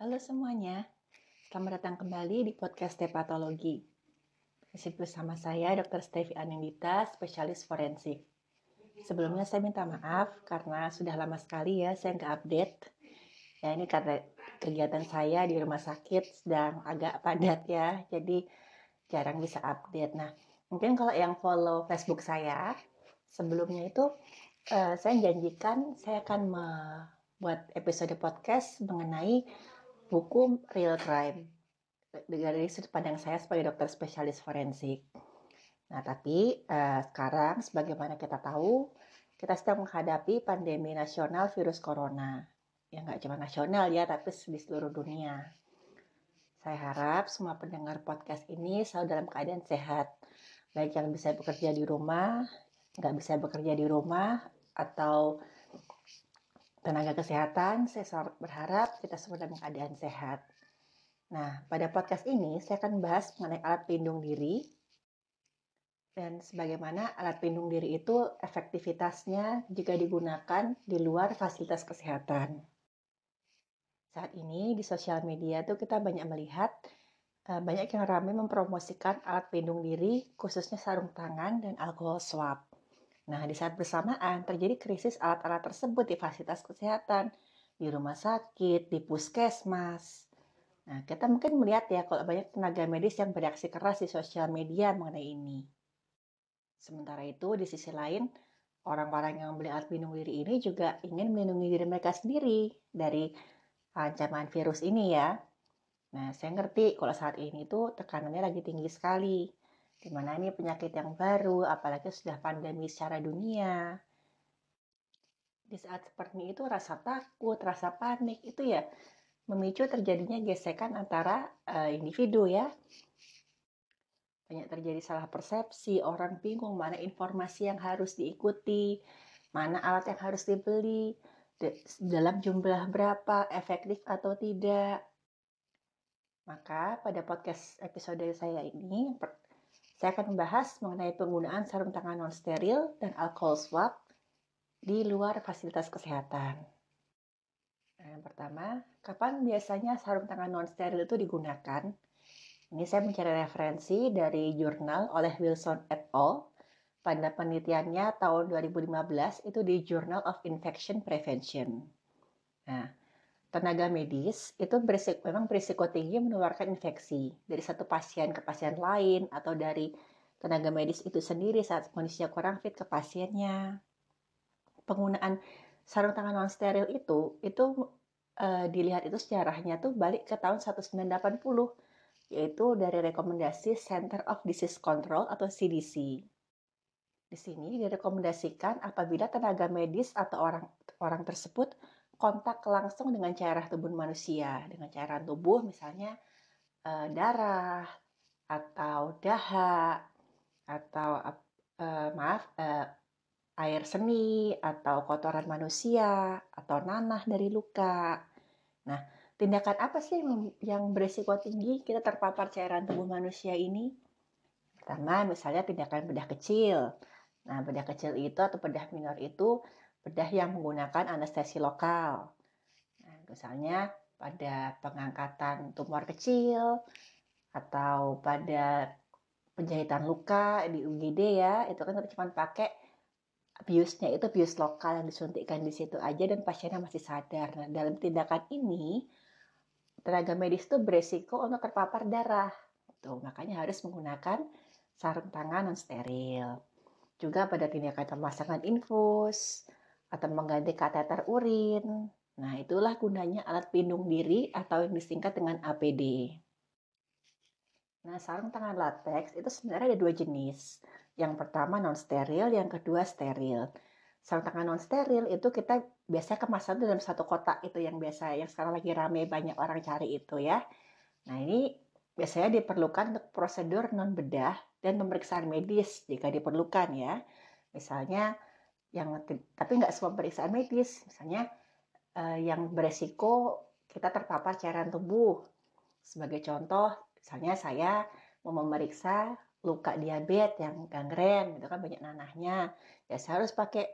Halo semuanya, selamat datang kembali di podcast Hepatologi. Masih bersama saya Dr. Stevi Anindita, spesialis forensik. Sebelumnya saya minta maaf karena sudah lama sekali ya saya nggak update. Ya ini karena kegiatan saya di rumah sakit sedang agak padat ya, jadi jarang bisa update. Nah, mungkin kalau yang follow Facebook saya, sebelumnya itu uh, saya janjikan saya akan membuat episode podcast mengenai buku Real Crime dari sudut pandang saya sebagai dokter spesialis forensik. Nah, tapi uh, sekarang sebagaimana kita tahu, kita sedang menghadapi pandemi nasional virus corona. Ya nggak cuma nasional ya, tapi di seluruh dunia. Saya harap semua pendengar podcast ini selalu dalam keadaan sehat. Baik yang bisa bekerja di rumah, nggak bisa bekerja di rumah, atau tenaga kesehatan, saya berharap kita semua dalam keadaan sehat. Nah, pada podcast ini saya akan bahas mengenai alat pelindung diri dan sebagaimana alat pelindung diri itu efektivitasnya jika digunakan di luar fasilitas kesehatan. Saat ini di sosial media tuh kita banyak melihat eh, banyak yang ramai mempromosikan alat pelindung diri khususnya sarung tangan dan alkohol swab. Nah, di saat bersamaan terjadi krisis alat-alat tersebut di fasilitas kesehatan, di rumah sakit, di puskesmas. Nah, kita mungkin melihat ya kalau banyak tenaga medis yang bereaksi keras di sosial media mengenai ini. Sementara itu, di sisi lain, orang-orang yang membeli alat pelindung diri ini juga ingin melindungi diri mereka sendiri dari ancaman virus ini ya. Nah, saya ngerti kalau saat ini tuh tekanannya lagi tinggi sekali di mana ini penyakit yang baru, apalagi sudah pandemi secara dunia. Di saat seperti itu rasa takut, rasa panik itu ya memicu terjadinya gesekan antara uh, individu ya. Banyak terjadi salah persepsi, orang bingung mana informasi yang harus diikuti, mana alat yang harus dibeli, dalam jumlah berapa, efektif atau tidak. Maka pada podcast episode saya ini saya akan membahas mengenai penggunaan sarung tangan non-steril dan alkohol swab di luar fasilitas kesehatan. Nah, yang pertama, kapan biasanya sarung tangan non-steril itu digunakan? Ini saya mencari referensi dari jurnal oleh Wilson et al. Pada penelitiannya tahun 2015 itu di Journal of Infection Prevention. Nah, tenaga medis itu berisiko, memang berisiko tinggi menularkan infeksi dari satu pasien ke pasien lain atau dari tenaga medis itu sendiri saat kondisinya kurang fit ke pasiennya. Penggunaan sarung tangan non steril itu itu e, dilihat itu sejarahnya tuh balik ke tahun 1980 yaitu dari rekomendasi Center of Disease Control atau CDC. Di sini direkomendasikan apabila tenaga medis atau orang orang tersebut kontak langsung dengan cairan tubuh manusia, dengan cairan tubuh misalnya e, darah atau dahak atau e, maaf e, air seni atau kotoran manusia atau nanah dari luka. Nah, tindakan apa sih yang berisiko tinggi kita terpapar cairan tubuh manusia ini? Pertama, misalnya tindakan bedah kecil. Nah, bedah kecil itu atau bedah minor itu bedah yang menggunakan anestesi lokal. Nah, misalnya pada pengangkatan tumor kecil atau pada penjahitan luka di UGD ya, itu kan cuma pakai biusnya itu bius lokal yang disuntikkan di situ aja dan pasiennya masih sadar. Nah, dalam tindakan ini tenaga medis itu beresiko untuk terpapar darah. Tuh, makanya harus menggunakan sarung tangan non steril. Juga pada tindakan pemasangan infus, atau mengganti kateter urin. Nah, itulah gunanya alat pelindung diri atau yang disingkat dengan APD. Nah, sarung tangan latex itu sebenarnya ada dua jenis. Yang pertama non-steril, yang kedua steril. Sarung tangan non-steril itu kita biasanya kemasan dalam satu kotak itu yang biasa, yang sekarang lagi rame banyak orang cari itu ya. Nah, ini biasanya diperlukan untuk prosedur non-bedah dan pemeriksaan medis jika diperlukan ya. Misalnya yang tapi nggak semua pemeriksaan medis. Misalnya uh, yang beresiko kita terpapar cairan tubuh. Sebagai contoh misalnya saya mau memeriksa luka diabetes yang gangren itu kan banyak nanahnya. Ya saya harus pakai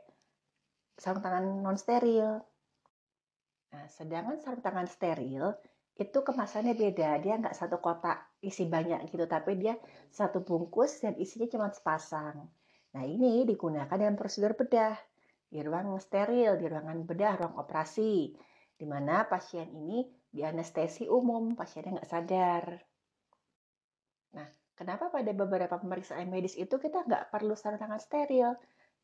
sarung tangan non steril nah sedangkan sarung tangan steril itu kemasannya beda. Dia nggak satu kotak isi banyak gitu, tapi dia satu bungkus dan isinya cuma sepasang. Nah, ini digunakan dalam prosedur bedah di ruang steril, di ruangan bedah, ruang operasi, di mana pasien ini dianestesi umum, pasiennya nggak sadar. Nah, kenapa pada beberapa pemeriksaan medis itu kita nggak perlu sarung tangan steril?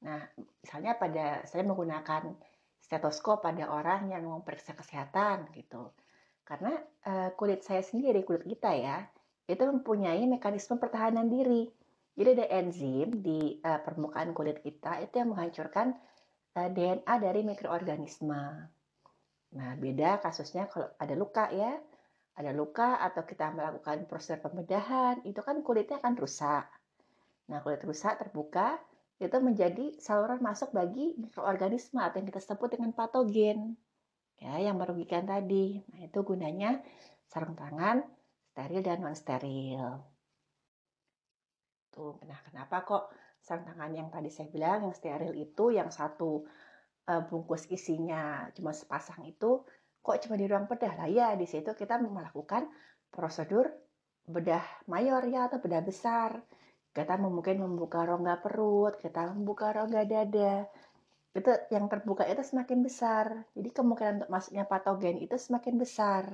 Nah, misalnya pada saya menggunakan stetoskop pada orang yang mau periksa kesehatan gitu. Karena uh, kulit saya sendiri, kulit kita ya, itu mempunyai mekanisme pertahanan diri jadi ada enzim di uh, permukaan kulit kita itu yang menghancurkan uh, eh, DNA dari mikroorganisme. Nah, beda kasusnya kalau ada luka ya. Ada luka atau kita melakukan proses pembedahan, itu kan kulitnya akan rusak. Nah, kulit rusak terbuka itu menjadi saluran masuk bagi mikroorganisme atau yang kita sebut dengan patogen. Ya, yang merugikan tadi. Nah, itu gunanya sarung tangan steril dan non steril. Tuh, nah kenapa kok tangan yang tadi saya bilang yang steril itu yang satu uh, bungkus isinya cuma sepasang itu kok cuma di ruang bedah lah ya di situ kita melakukan prosedur bedah mayor ya atau bedah besar. Kita mungkin membuka rongga perut kita membuka rongga dada. Itu yang terbuka itu semakin besar. Jadi kemungkinan untuk masuknya patogen itu semakin besar.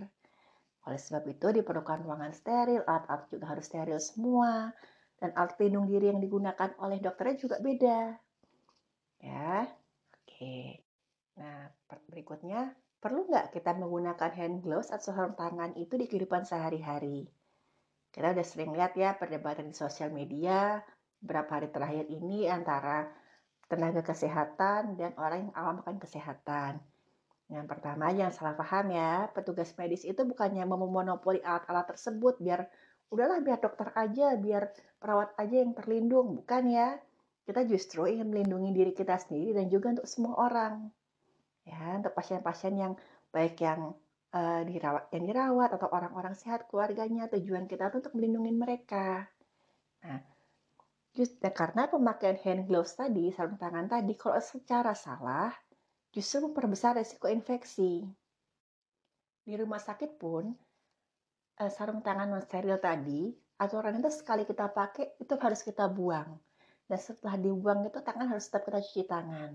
Oleh sebab itu diperlukan ruangan steril alat-alat juga harus steril semua dan alat pelindung diri yang digunakan oleh dokternya juga beda. Ya, oke. Nah, berikutnya, perlu nggak kita menggunakan hand gloves atau sarung tangan itu di kehidupan sehari-hari? Kita udah sering lihat ya perdebatan di sosial media beberapa hari terakhir ini antara tenaga kesehatan dan orang yang awam akan kesehatan. Yang pertama, yang salah paham ya, petugas medis itu bukannya memonopoli alat-alat tersebut biar udahlah biar dokter aja, biar perawat aja yang terlindung, bukan ya? Kita justru ingin melindungi diri kita sendiri dan juga untuk semua orang. Ya, untuk pasien-pasien yang baik yang uh, dirawat yang dirawat atau orang-orang sehat keluarganya, tujuan kita itu untuk melindungi mereka. Nah, just, ya, karena pemakaian hand gloves tadi, sarung tangan tadi, kalau secara salah, justru memperbesar resiko infeksi. Di rumah sakit pun, uh, sarung tangan non steril tadi, aturan itu sekali kita pakai itu harus kita buang. Dan setelah dibuang itu tangan harus tetap kita cuci tangan.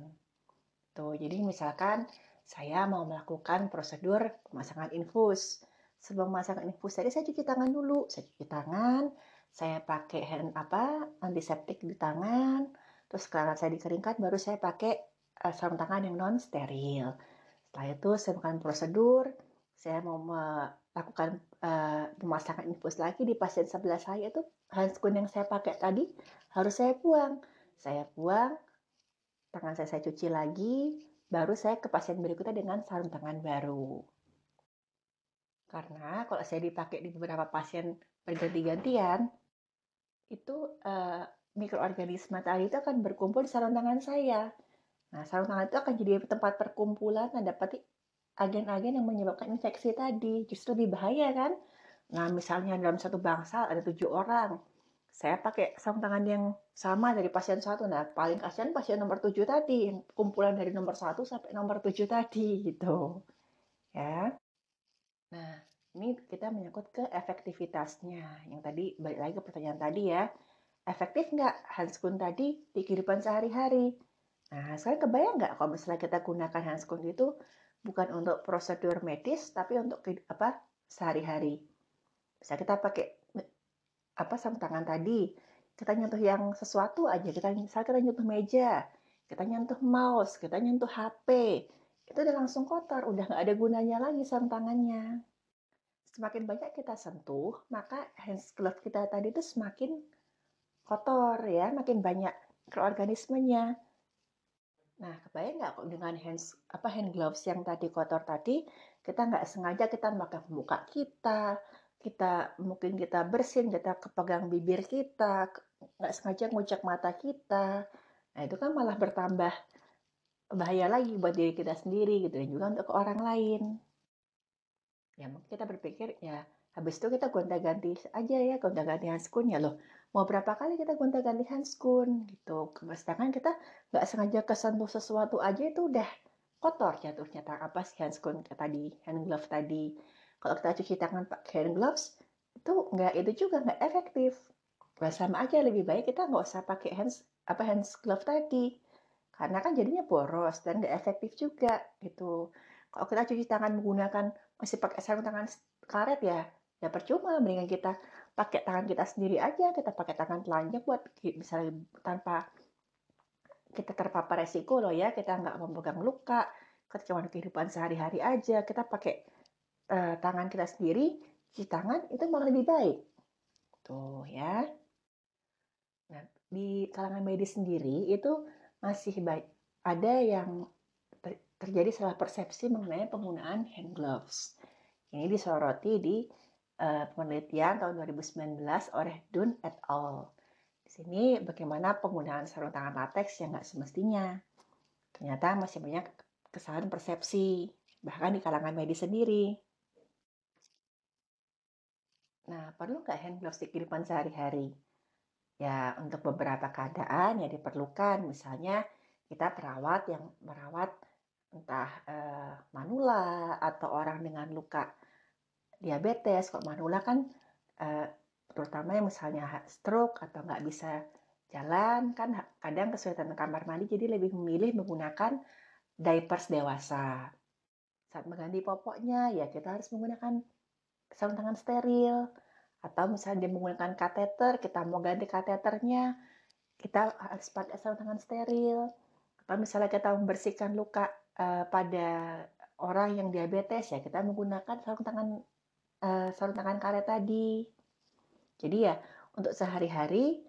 Tuh, jadi misalkan saya mau melakukan prosedur pemasangan infus. Sebelum memasang infus tadi saya cuci tangan dulu. Saya cuci tangan, saya pakai hand apa antiseptik di tangan. Terus sekarang saya dikeringkan baru saya pakai uh, sarung tangan yang non steril. Setelah itu saya melakukan prosedur, saya mau melakukan uh, pemasangan infus lagi di pasien sebelah saya itu handskun yang saya pakai tadi harus saya buang. Saya buang, tangan saya saya cuci lagi, baru saya ke pasien berikutnya dengan sarung tangan baru. Karena kalau saya dipakai di beberapa pasien berganti-gantian, itu uh, mikroorganisme tadi itu akan berkumpul di sarung tangan saya. Nah, sarung tangan itu akan jadi tempat perkumpulan dan dapat agen-agen yang menyebabkan infeksi tadi. Justru lebih bahaya kan? Nah misalnya dalam satu bangsa ada tujuh orang saya pakai sarung tangan yang sama dari pasien satu. Nah paling kasihan pasien nomor tujuh tadi kumpulan dari nomor satu sampai nomor tujuh tadi gitu ya. Nah ini kita menyangkut ke efektivitasnya. Yang tadi balik lagi ke pertanyaan tadi ya. Efektif nggak handskun tadi di kehidupan sehari-hari? Nah sekarang kebayang nggak kalau misalnya kita gunakan handskun itu bukan untuk prosedur medis tapi untuk apa sehari-hari. Bisa kita pakai apa sarung tangan tadi. Kita nyentuh yang sesuatu aja. Kita misalnya kita nyentuh meja kita nyentuh mouse kita nyentuh HP itu udah langsung kotor udah nggak ada gunanya lagi sarung tangannya. Semakin banyak kita sentuh maka hand glove kita tadi itu semakin kotor ya. Makin banyak mikroorganismenya Nah, kebayang nggak kok dengan hands apa hand gloves yang tadi kotor tadi, kita nggak sengaja kita pakai muka kita, kita mungkin kita bersin, kita kepegang bibir kita, nggak sengaja ngucek mata kita. Nah, itu kan malah bertambah bahaya lagi buat diri kita sendiri gitu dan juga untuk orang lain. Ya, mungkin kita berpikir ya habis itu kita gonta-ganti aja ya, gonta-ganti handskun ya loh mau berapa kali kita gonta-ganti handskun gitu. Sedangkan kita nggak sengaja kesentuh sesuatu aja itu udah kotor jatuhnya apa sih handskun tadi, hand glove tadi. kalau kita cuci tangan pakai hand gloves itu nggak itu juga nggak efektif nah, sama aja lebih baik kita nggak usah pakai hands apa hands glove tadi karena kan jadinya boros dan nggak efektif juga gitu kalau kita cuci tangan menggunakan masih pakai sarung tangan karet ya ya percuma mendingan kita pakai tangan kita sendiri aja kita pakai tangan telanjang buat misalnya tanpa kita terpapar resiko loh ya kita nggak memegang luka cuma kehidupan sehari-hari aja. Kita pakai uh, tangan kita sendiri cuci tangan itu malah lebih baik. Tuh ya. Nah di kalangan medis sendiri itu masih baik. Ada yang ter terjadi salah persepsi mengenai penggunaan hand gloves. Ini disoroti di uh, penelitian tahun 2019 oleh Dun et al sini bagaimana penggunaan sarung tangan latex yang nggak semestinya. Ternyata masih banyak kesalahan persepsi, bahkan di kalangan medis sendiri. Nah, perlu nggak hand gloves di kehidupan sehari-hari? Ya, untuk beberapa keadaan ya diperlukan. Misalnya, kita perawat yang merawat entah eh, manula atau orang dengan luka diabetes. Kok manula kan eh, terutama yang misalnya stroke atau nggak bisa jalan kan kadang kesulitan kamar mandi jadi lebih memilih menggunakan diapers dewasa saat mengganti popoknya ya kita harus menggunakan sarung tangan steril atau misalnya dia menggunakan kateter kita mau ganti kateternya kita harus pakai sarung tangan steril atau misalnya kita membersihkan luka uh, pada orang yang diabetes ya kita menggunakan sarung tangan uh, sarung tangan karet tadi jadi ya untuk sehari-hari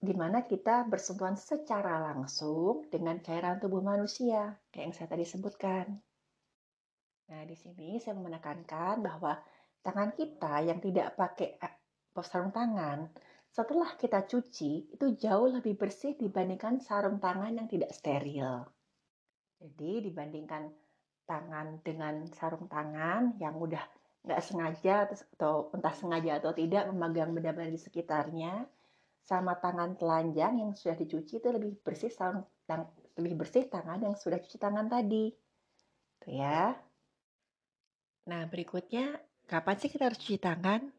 di mana kita bersentuhan secara langsung dengan cairan tubuh manusia, kayak yang saya tadi sebutkan. Nah, di sini saya menekankan bahwa tangan kita yang tidak pakai eh, sarung tangan, setelah kita cuci, itu jauh lebih bersih dibandingkan sarung tangan yang tidak steril. Jadi, dibandingkan tangan dengan sarung tangan yang udah nggak sengaja atau entah sengaja atau tidak memegang benda-benda di sekitarnya sama tangan telanjang yang sudah dicuci itu lebih bersih tang, lebih bersih tangan yang sudah cuci tangan tadi. Tuh ya. Nah berikutnya kapan sih kita harus cuci tangan?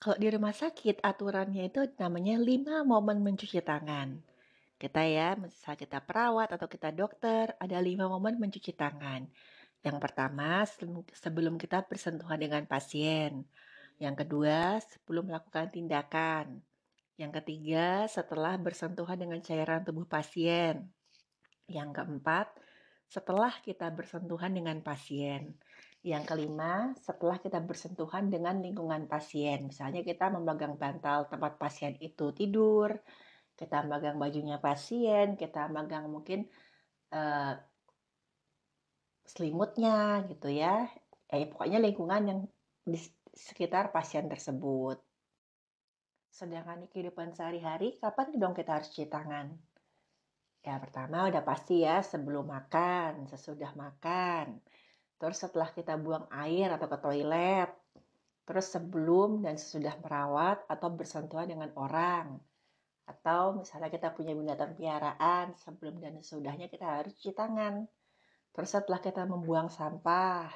Kalau di rumah sakit aturannya itu namanya 5 momen mencuci tangan. Kita ya misalnya kita perawat atau kita dokter ada lima momen mencuci tangan yang pertama, sebelum kita bersentuhan dengan pasien. Yang kedua, sebelum melakukan tindakan. Yang ketiga, setelah bersentuhan dengan cairan tubuh pasien. Yang keempat, setelah kita bersentuhan dengan pasien. Yang kelima, setelah kita bersentuhan dengan lingkungan pasien. Misalnya kita memegang bantal tempat pasien itu tidur, kita memegang bajunya pasien, kita memegang mungkin uh, selimutnya gitu ya. Eh, pokoknya lingkungan yang di sekitar pasien tersebut. Sedangkan di kehidupan sehari-hari, kapan dong kita harus cuci tangan? Ya pertama udah pasti ya sebelum makan, sesudah makan. Terus setelah kita buang air atau ke toilet. Terus sebelum dan sesudah merawat atau bersentuhan dengan orang. Atau misalnya kita punya binatang piaraan, sebelum dan sesudahnya kita harus cuci tangan. Terus setelah kita membuang sampah,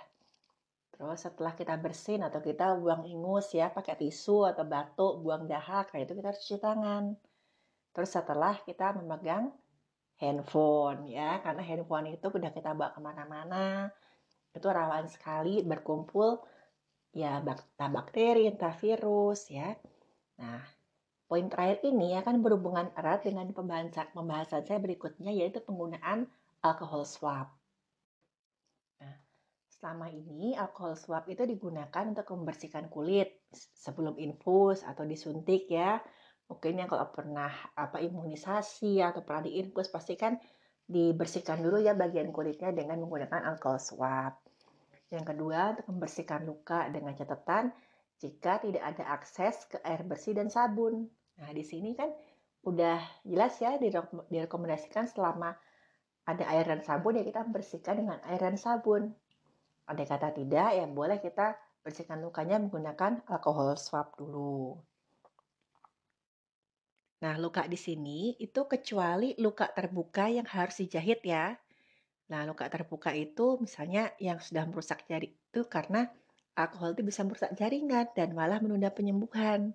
terus setelah kita bersin atau kita buang ingus ya pakai tisu atau batuk, buang dahak, kayak itu kita harus cuci tangan. Terus setelah kita memegang handphone ya, karena handphone itu udah kita bawa ke mana-mana, itu rawan sekali berkumpul ya entah bakteri, entah virus ya. Nah, poin terakhir ini akan berhubungan erat dengan pembahasan, pembahasan saya berikutnya yaitu penggunaan alkohol swab. Selama ini alkohol swab itu digunakan untuk membersihkan kulit sebelum infus atau disuntik ya. Mungkin yang kalau pernah apa imunisasi atau pernah diinfus pasti kan dibersihkan dulu ya bagian kulitnya dengan menggunakan alkohol swab. Yang kedua untuk membersihkan luka dengan catatan jika tidak ada akses ke air bersih dan sabun. Nah, di sini kan udah jelas ya direkomendasikan selama ada air dan sabun ya kita bersihkan dengan air dan sabun. Ada kata tidak, ya boleh kita bersihkan lukanya menggunakan alkohol swab dulu. Nah, luka di sini itu kecuali luka terbuka yang harus dijahit ya. Nah, luka terbuka itu misalnya yang sudah merusak jari itu karena alkohol itu bisa merusak jaringan dan malah menunda penyembuhan.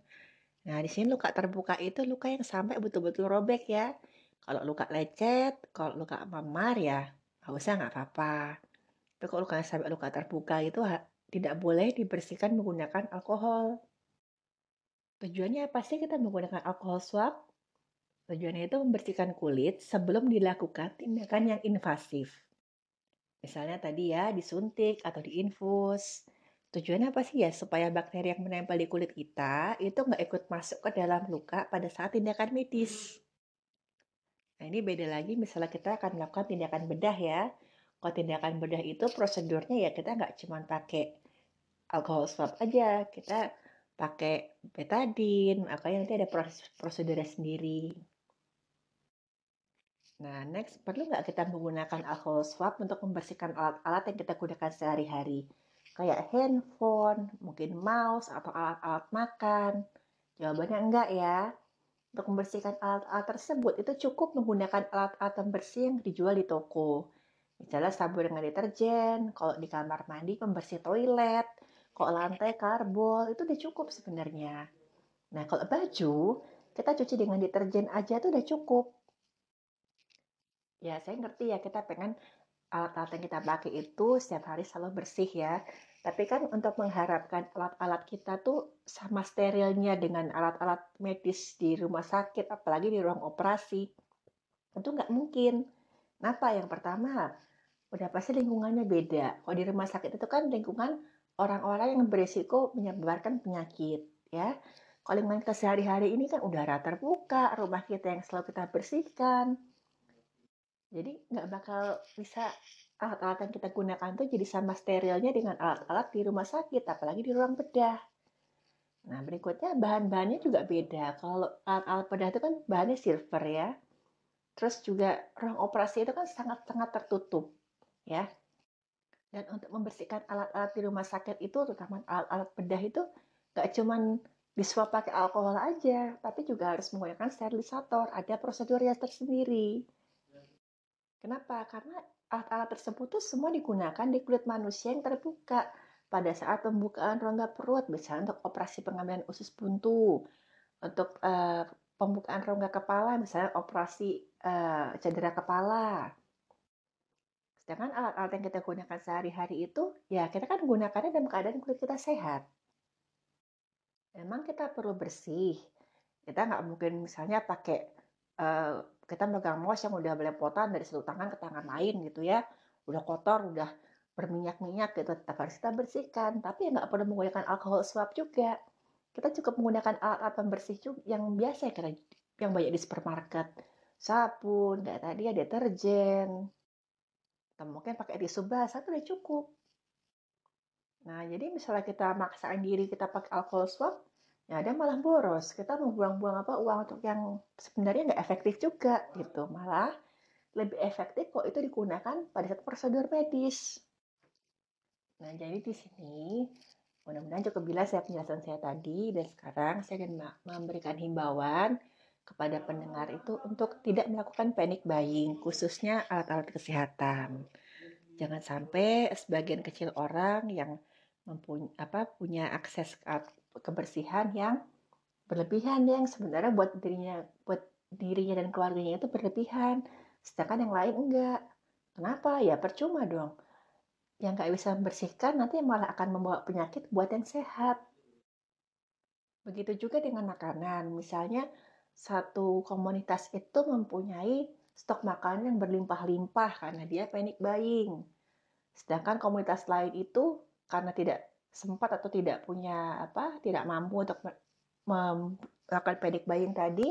Nah, di sini luka terbuka itu luka yang sampai betul-betul robek ya. Kalau luka lecet, kalau luka memar ya nggak usah nggak apa-apa. Tapi kalau luka sampai luka terbuka itu tidak boleh dibersihkan menggunakan alkohol. Tujuannya apa sih kita menggunakan alkohol swab? Tujuannya itu membersihkan kulit sebelum dilakukan tindakan yang invasif. Misalnya tadi ya disuntik atau diinfus. Tujuannya apa sih ya? Supaya bakteri yang menempel di kulit kita itu nggak ikut masuk ke dalam luka pada saat tindakan medis. Nah ini beda lagi misalnya kita akan melakukan tindakan bedah ya. Kalau tindakan bedah itu prosedurnya ya kita nggak cuma pakai alkohol swab aja, kita pakai betadine, makanya nanti ada prosedurnya sendiri. Nah, next, perlu nggak kita menggunakan alcohol swab untuk membersihkan alat-alat yang kita gunakan sehari-hari? Kayak handphone, mungkin mouse, atau alat-alat makan? Jawabannya enggak ya. Untuk membersihkan alat-alat tersebut, itu cukup menggunakan alat-alat pembersih yang dijual di toko. Misalnya sabun dengan deterjen, kalau di kamar mandi pembersih toilet, kalau lantai karbol, itu udah cukup sebenarnya. Nah, kalau baju, kita cuci dengan deterjen aja itu udah cukup Ya, saya ngerti ya kita pengen alat-alat yang kita pakai itu setiap hari selalu bersih ya. Tapi kan untuk mengharapkan alat-alat kita tuh sama sterilnya dengan alat-alat medis di rumah sakit, apalagi di ruang operasi, tentu nggak mungkin. Kenapa? Yang pertama, udah pasti lingkungannya beda. Kalau di rumah sakit itu kan lingkungan orang-orang yang berisiko menyebarkan penyakit, ya. Kalau lingkungan kesehari-hari ini kan udara terbuka, rumah kita yang selalu kita bersihkan, jadi nggak bakal bisa alat-alat yang kita gunakan tuh jadi sama sterilnya dengan alat-alat di rumah sakit, apalagi di ruang bedah. Nah, berikutnya bahan-bahannya juga beda. Kalau alat-alat bedah itu kan bahannya silver ya. Terus juga ruang operasi itu kan sangat-sangat tertutup ya. Dan untuk membersihkan alat-alat di rumah sakit itu, terutama alat-alat bedah itu nggak cuman disuap pakai alkohol aja, tapi juga harus menggunakan sterilisator. Ada prosedurnya tersendiri. Kenapa? Karena alat-alat tersebut tuh semua digunakan di kulit manusia yang terbuka pada saat pembukaan rongga perut, misalnya untuk operasi pengambilan usus buntu, untuk uh, pembukaan rongga kepala, misalnya operasi uh, cedera kepala. Sedangkan alat-alat yang kita gunakan sehari-hari itu, ya kita kan gunakannya dalam keadaan kulit kita sehat. Memang kita perlu bersih. Kita nggak mungkin misalnya pakai uh, kita megang mouse yang udah belepotan dari satu tangan ke tangan lain gitu ya. Udah kotor udah berminyak-minyak gitu tetap harus kita bersihkan. Tapi ya nggak perlu menggunakan alkohol swab juga. Kita cukup menggunakan alat-alat pembersih juga yang biasa karena yang banyak di supermarket. Sabun kayak tadi ya deterjen atau mungkin pakai tisu basah itu udah cukup. Nah jadi misalnya kita maksain diri kita pakai alkohol swab ya ada malah boros. Kita mau buang-buang apa uang untuk yang sebenarnya nggak efektif juga gitu. Malah lebih efektif kok itu digunakan pada satu prosedur medis. Nah jadi di sini mudah-mudahan cukup jelas ya penjelasan saya tadi. Dan sekarang saya ingin memberikan himbauan kepada pendengar itu untuk tidak melakukan panic buying khususnya alat-alat kesehatan. Jangan sampai sebagian kecil orang yang mempunyai apa punya akses kebersihan yang berlebihan yang sebenarnya buat dirinya buat dirinya dan keluarganya itu berlebihan sedangkan yang lain enggak. Kenapa? Ya percuma dong. Yang nggak bisa membersihkan nanti malah akan membawa penyakit buat yang sehat. Begitu juga dengan makanan. Misalnya satu komunitas itu mempunyai stok makanan yang berlimpah-limpah karena dia panic buying. Sedangkan komunitas lain itu karena tidak sempat atau tidak punya apa tidak mampu untuk melakukan panic buying tadi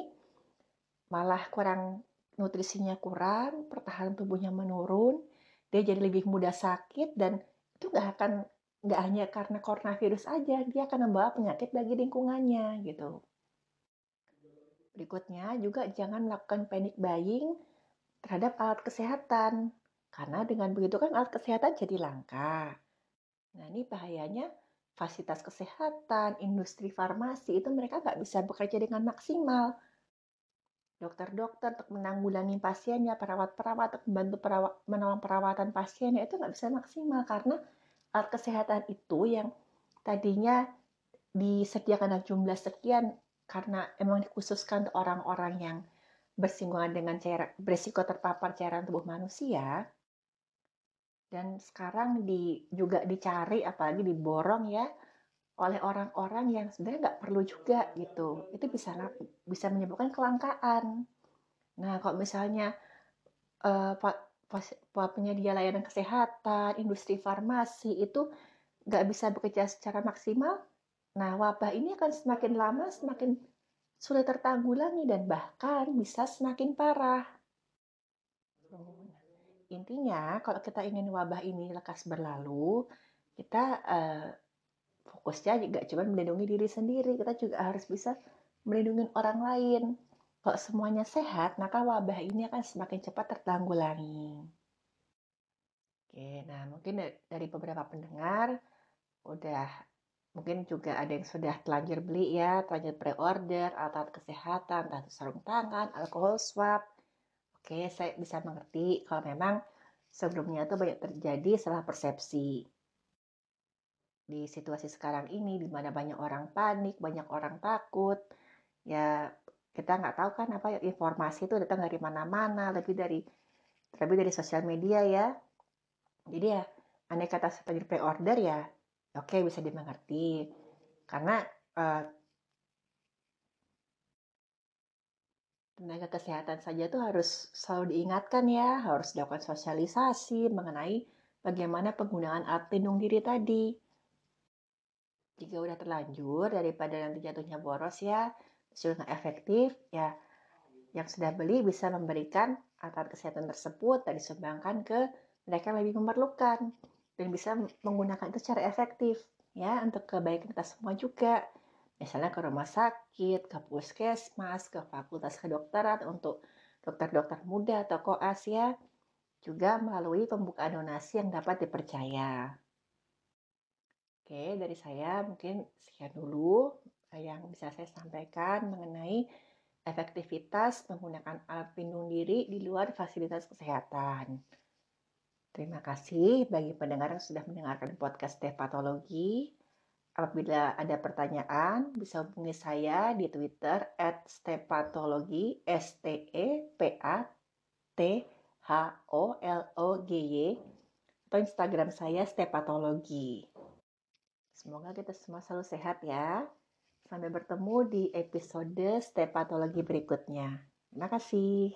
malah kurang nutrisinya kurang pertahanan tubuhnya menurun dia jadi lebih mudah sakit dan itu nggak akan nggak hanya karena coronavirus aja dia akan membawa penyakit bagi lingkungannya gitu berikutnya juga jangan melakukan panic buying terhadap alat kesehatan karena dengan begitu kan alat kesehatan jadi langka Nah ini bahayanya fasilitas kesehatan, industri farmasi itu mereka nggak bisa bekerja dengan maksimal. Dokter-dokter untuk menanggulangi pasiennya, perawat-perawat untuk membantu perawat, menolong perawatan pasiennya itu nggak bisa maksimal karena alat kesehatan itu yang tadinya disediakan jumlah sekian karena emang dikhususkan orang-orang yang bersinggungan dengan cairan, berisiko terpapar cairan tubuh manusia. Dan sekarang di, juga dicari, apalagi diborong ya, oleh orang-orang yang sebenarnya nggak perlu juga gitu. Itu bisa bisa menyebabkan kelangkaan. Nah, kalau misalnya uh, penyedia layanan kesehatan, industri farmasi itu nggak bisa bekerja secara maksimal, nah wabah ini akan semakin lama semakin sulit tertanggulangi dan bahkan bisa semakin parah. Intinya, kalau kita ingin wabah ini lekas berlalu, kita uh, fokusnya juga cuma melindungi diri sendiri, kita juga harus bisa melindungi orang lain. Kalau semuanya sehat, maka wabah ini akan semakin cepat tertanggulangi. Oke, nah mungkin dari beberapa pendengar udah mungkin juga ada yang sudah telanjur beli ya, telanjur pre-order alat kesehatan, itu sarung tangan, alkohol swab. Oke, saya bisa mengerti kalau memang sebelumnya itu banyak terjadi salah persepsi di situasi sekarang ini di mana banyak orang panik, banyak orang takut, ya kita nggak tahu kan apa informasi itu datang dari mana-mana, lebih dari lebih dari sosial media ya. Jadi ya aneh kata sebagai pre-order ya, oke okay, bisa dimengerti. Karena uh, tenaga kesehatan saja tuh harus selalu diingatkan ya, harus dilakukan sosialisasi mengenai bagaimana penggunaan alat pelindung diri tadi. Jika udah terlanjur daripada nanti jatuhnya boros ya sudah nggak efektif ya yang sudah beli bisa memberikan alat kesehatan tersebut dan disumbangkan ke mereka yang lebih memerlukan dan bisa menggunakan itu secara efektif ya untuk kebaikan kita semua juga misalnya ke rumah sakit ke puskesmas ke fakultas kedokteran untuk dokter-dokter muda atau koas ya juga melalui pembukaan donasi yang dapat dipercaya. Oke, dari saya mungkin sekian dulu yang bisa saya sampaikan mengenai efektivitas menggunakan alat pelindung diri di luar fasilitas kesehatan. Terima kasih bagi pendengar yang sudah mendengarkan podcast Patologi. Apabila ada pertanyaan, bisa hubungi saya di Twitter at stepatologi, s t e p a t h o l o g y atau Instagram saya stepatologi. Semoga kita semua selalu sehat ya. Sampai bertemu di episode stepatologi berikutnya. Terima kasih.